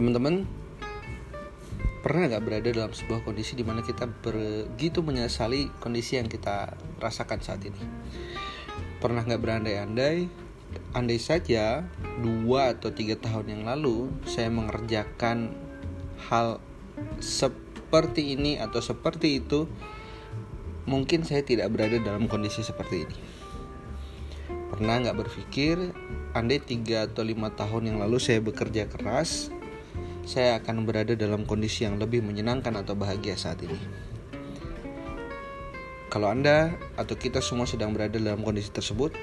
Teman-teman, pernah nggak berada dalam sebuah kondisi di mana kita begitu menyesali kondisi yang kita rasakan saat ini? Pernah nggak berandai-andai, andai saja dua atau tiga tahun yang lalu saya mengerjakan hal seperti ini atau seperti itu, mungkin saya tidak berada dalam kondisi seperti ini. Pernah nggak berpikir, andai tiga atau lima tahun yang lalu saya bekerja keras, saya akan berada dalam kondisi yang lebih menyenangkan atau bahagia saat ini. Kalau Anda atau kita semua sedang berada dalam kondisi tersebut,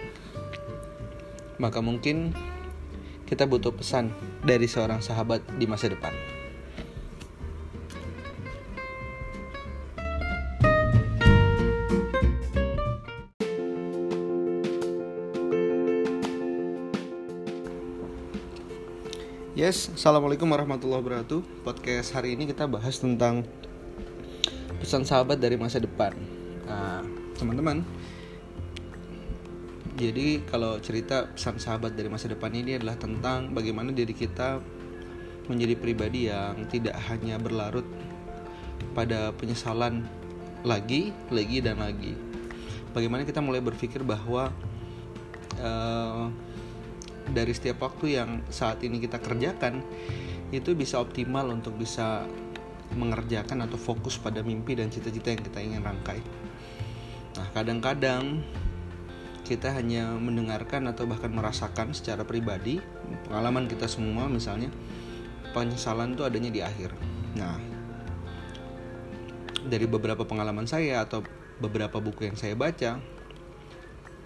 maka mungkin kita butuh pesan dari seorang sahabat di masa depan. Yes, assalamualaikum warahmatullahi wabarakatuh. Podcast hari ini kita bahas tentang pesan sahabat dari masa depan. Nah, teman-teman, jadi kalau cerita pesan sahabat dari masa depan ini adalah tentang bagaimana diri kita menjadi pribadi yang tidak hanya berlarut pada penyesalan lagi, lagi dan lagi. Bagaimana kita mulai berpikir bahwa uh, dari setiap waktu yang saat ini kita kerjakan itu bisa optimal untuk bisa mengerjakan atau fokus pada mimpi dan cita-cita yang kita ingin rangkai. Nah, kadang-kadang kita hanya mendengarkan atau bahkan merasakan secara pribadi pengalaman kita semua misalnya penyesalan itu adanya di akhir. Nah, dari beberapa pengalaman saya atau beberapa buku yang saya baca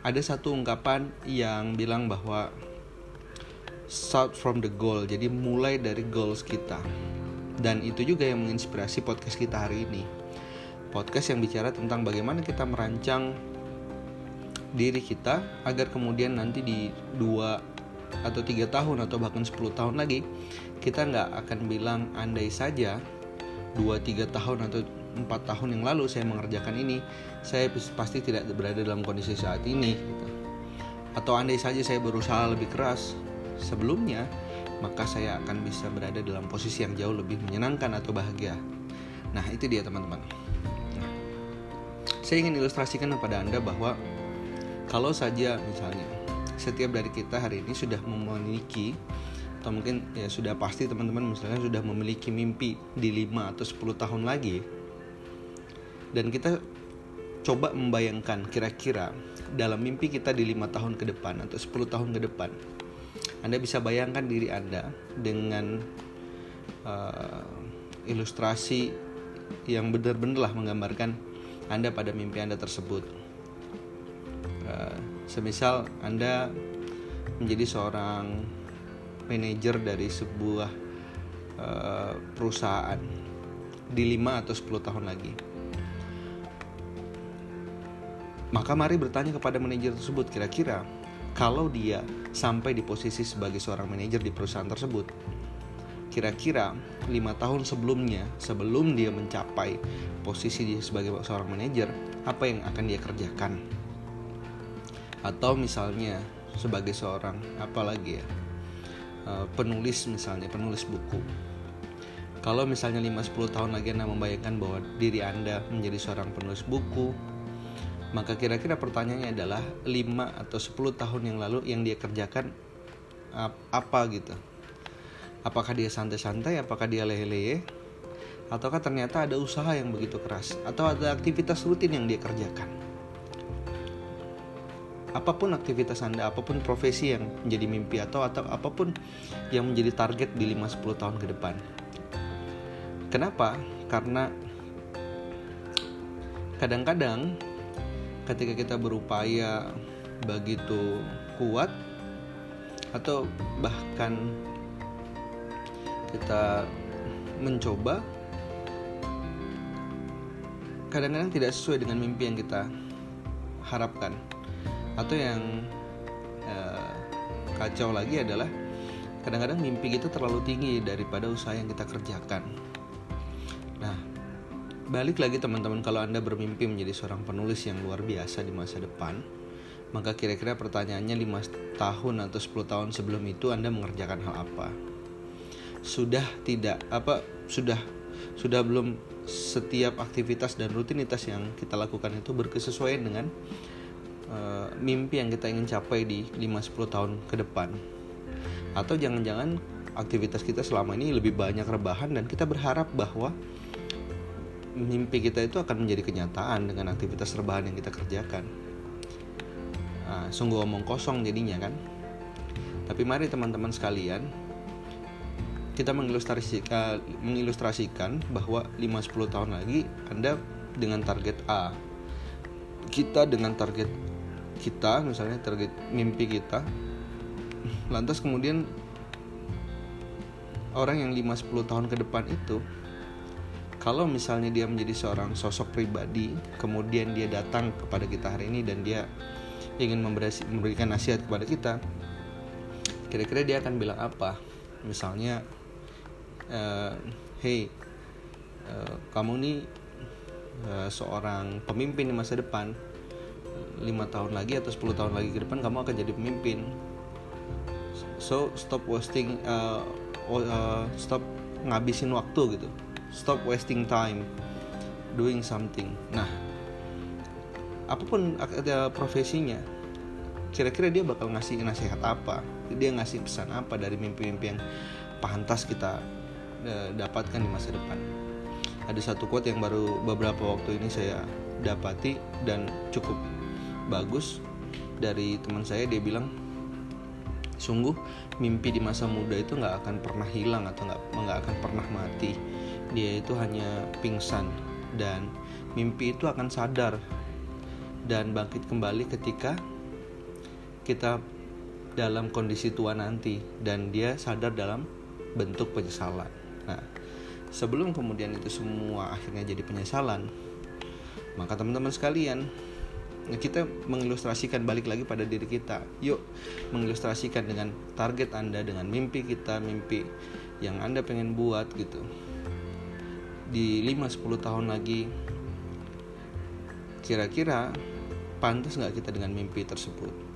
ada satu ungkapan yang bilang bahwa start from the goal. Jadi mulai dari goals kita. Dan itu juga yang menginspirasi podcast kita hari ini. Podcast yang bicara tentang bagaimana kita merancang diri kita agar kemudian nanti di dua atau tiga tahun atau bahkan 10 tahun lagi kita nggak akan bilang andai saja dua tiga tahun atau empat tahun yang lalu saya mengerjakan ini saya pasti tidak berada dalam kondisi saat ini gitu. atau andai saja saya berusaha lebih keras sebelumnya, maka saya akan bisa berada dalam posisi yang jauh lebih menyenangkan atau bahagia. Nah, itu dia teman-teman. Saya ingin ilustrasikan kepada Anda bahwa kalau saja misalnya setiap dari kita hari ini sudah memiliki atau mungkin ya sudah pasti teman-teman misalnya sudah memiliki mimpi di 5 atau 10 tahun lagi dan kita coba membayangkan kira-kira dalam mimpi kita di lima tahun ke depan atau 10 tahun ke depan anda bisa bayangkan diri Anda dengan uh, ilustrasi yang benar-benar menggambarkan Anda pada mimpi Anda tersebut. Uh, semisal Anda menjadi seorang manajer dari sebuah uh, perusahaan di 5 atau 10 tahun lagi. Maka mari bertanya kepada manajer tersebut kira-kira kalau dia sampai di posisi sebagai seorang manajer di perusahaan tersebut. Kira-kira lima tahun sebelumnya, sebelum dia mencapai posisi dia sebagai seorang manajer, apa yang akan dia kerjakan? Atau misalnya sebagai seorang apa lagi ya eh, penulis misalnya penulis buku kalau misalnya 5-10 tahun lagi Anda membayangkan bahwa diri Anda menjadi seorang penulis buku maka kira-kira pertanyaannya adalah 5 atau 10 tahun yang lalu yang dia kerjakan apa gitu. Apakah dia santai-santai, apakah dia lele-lele, ataukah ternyata ada usaha yang begitu keras, atau ada aktivitas rutin yang dia kerjakan. Apa pun aktivitas Anda, apa pun profesi yang menjadi mimpi atau atau apa pun yang menjadi target di 5-10 tahun ke depan. Kenapa? Karena kadang-kadang ketika kita berupaya begitu kuat atau bahkan kita mencoba kadang-kadang tidak sesuai dengan mimpi yang kita harapkan. Atau yang eh, kacau lagi adalah kadang-kadang mimpi kita terlalu tinggi daripada usaha yang kita kerjakan Balik lagi teman-teman kalau Anda bermimpi menjadi seorang penulis yang luar biasa di masa depan, maka kira-kira pertanyaannya 5 tahun atau 10 tahun sebelum itu Anda mengerjakan hal apa? sudah tidak apa sudah sudah belum setiap aktivitas dan rutinitas yang kita lakukan itu berkesesuaian dengan uh, mimpi yang kita ingin capai di 5-10 tahun ke depan atau jangan-jangan aktivitas kita selama ini lebih banyak rebahan dan kita berharap bahwa mimpi kita itu akan menjadi kenyataan dengan aktivitas rebahan yang kita kerjakan. Nah, sungguh omong kosong jadinya kan? Tapi mari teman-teman sekalian kita mengilustrasikan, mengilustrasikan bahwa 5-10 tahun lagi Anda dengan target A kita dengan target kita misalnya target mimpi kita lantas kemudian orang yang 5-10 tahun ke depan itu kalau misalnya dia menjadi seorang sosok pribadi kemudian dia datang kepada kita hari ini dan dia ingin memberikan nasihat kepada kita kira-kira dia akan bilang apa? Misalnya uh, hey uh, kamu nih uh, seorang pemimpin di masa depan. Lima tahun lagi atau 10 tahun lagi ke depan kamu akan jadi pemimpin. So stop wasting uh, uh, stop ngabisin waktu gitu stop wasting time doing something. Nah apa pun profesinya kira-kira dia bakal ngasih nasihat apa? Dia ngasih pesan apa dari mimpi-mimpi yang pantas kita uh, dapatkan di masa depan? Ada satu quote yang baru beberapa waktu ini saya dapati dan cukup bagus dari teman saya. Dia bilang sungguh mimpi di masa muda itu nggak akan pernah hilang atau nggak nggak akan pernah mati dia itu hanya pingsan dan mimpi itu akan sadar dan bangkit kembali ketika kita dalam kondisi tua nanti dan dia sadar dalam bentuk penyesalan. Nah, sebelum kemudian itu semua akhirnya jadi penyesalan, maka teman-teman sekalian kita mengilustrasikan balik lagi pada diri kita. Yuk, mengilustrasikan dengan target Anda, dengan mimpi kita, mimpi yang Anda pengen buat gitu. Di 5-10 tahun lagi, kira-kira pantas nggak kita dengan mimpi tersebut?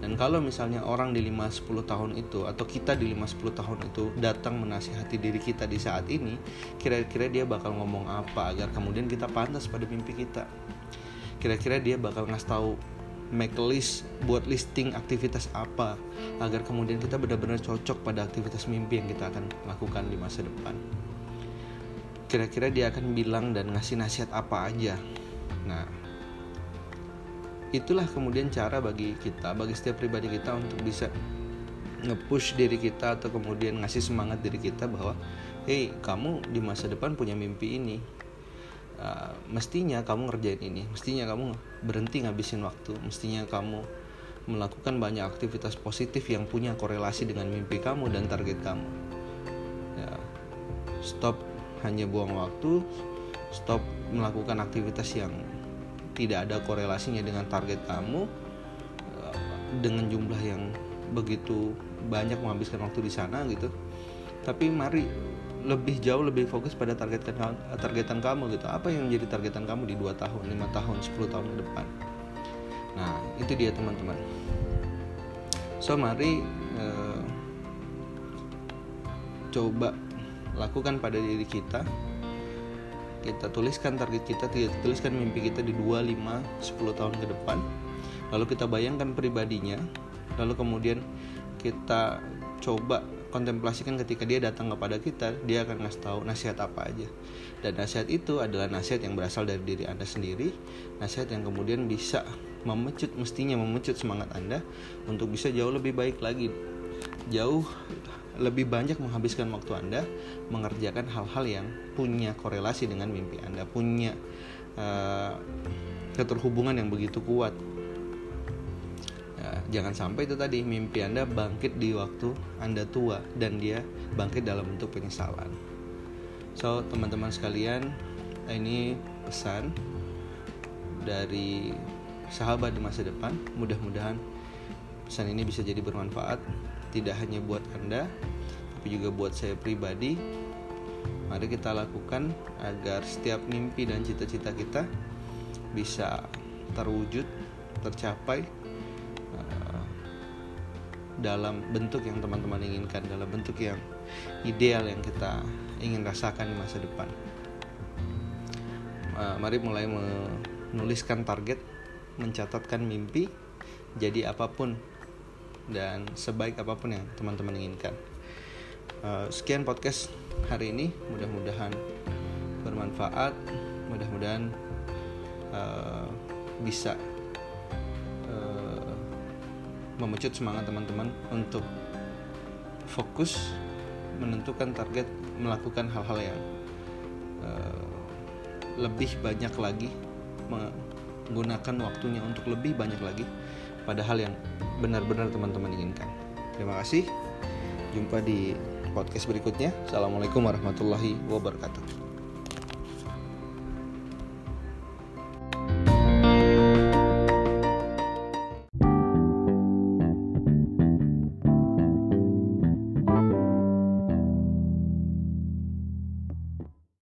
Dan kalau misalnya orang di 5-10 tahun itu atau kita di 5-10 tahun itu datang menasihati diri kita di saat ini, kira-kira dia bakal ngomong apa agar kemudian kita pantas pada mimpi kita kira-kira dia bakal ngasih tahu make list buat listing aktivitas apa agar kemudian kita benar-benar cocok pada aktivitas mimpi yang kita akan lakukan di masa depan. Kira-kira dia akan bilang dan ngasih nasihat apa aja. Nah, itulah kemudian cara bagi kita, bagi setiap pribadi kita untuk bisa nge-push diri kita atau kemudian ngasih semangat diri kita bahwa hey kamu di masa depan punya mimpi ini uh, mestinya kamu ngerjain ini mestinya kamu berhenti ngabisin waktu mestinya kamu melakukan banyak aktivitas positif yang punya korelasi dengan mimpi kamu dan target kamu ya, stop hanya buang waktu stop melakukan aktivitas yang tidak ada korelasinya dengan target kamu uh, dengan jumlah yang begitu banyak menghabiskan waktu di sana gitu. Tapi mari lebih jauh lebih fokus pada targetan targetan kamu gitu. Apa yang menjadi targetan kamu di 2 tahun 5 tahun 10 tahun ke depan? Nah itu dia teman-teman. So mari eh, coba lakukan pada diri kita. Kita tuliskan target kita kita tuliskan mimpi kita di 2, 5, 10 tahun ke depan. Lalu kita bayangkan pribadinya. Lalu kemudian kita coba kontemplasikan ketika dia datang kepada kita dia akan ngasih tahu nasihat apa aja. Dan nasihat itu adalah nasihat yang berasal dari diri anda sendiri. Nasihat yang kemudian bisa memecut mestinya memecut semangat anda untuk bisa jauh lebih baik lagi. Jauh lebih banyak menghabiskan waktu anda mengerjakan hal-hal yang punya korelasi dengan mimpi anda punya uh, keterhubungan yang begitu kuat jangan sampai itu tadi mimpi Anda bangkit di waktu Anda tua dan dia bangkit dalam bentuk penyesalan. So, teman-teman sekalian, ini pesan dari sahabat di masa depan. Mudah-mudahan pesan ini bisa jadi bermanfaat tidak hanya buat Anda, tapi juga buat saya pribadi. Mari kita lakukan agar setiap mimpi dan cita-cita kita bisa terwujud, tercapai dalam bentuk yang teman-teman inginkan, dalam bentuk yang ideal yang kita ingin rasakan di masa depan. Uh, mari mulai menuliskan target, mencatatkan mimpi, jadi apa pun dan sebaik apa pun yang teman-teman inginkan. Uh, sekian podcast hari ini, mudah-mudahan bermanfaat, mudah-mudahan uh, bisa memecut semangat teman-teman untuk fokus menentukan target melakukan hal-hal yang uh, lebih banyak lagi menggunakan waktunya untuk lebih banyak lagi pada hal yang benar-benar teman-teman inginkan. Terima kasih. Jumpa di podcast berikutnya. Assalamualaikum warahmatullahi wabarakatuh.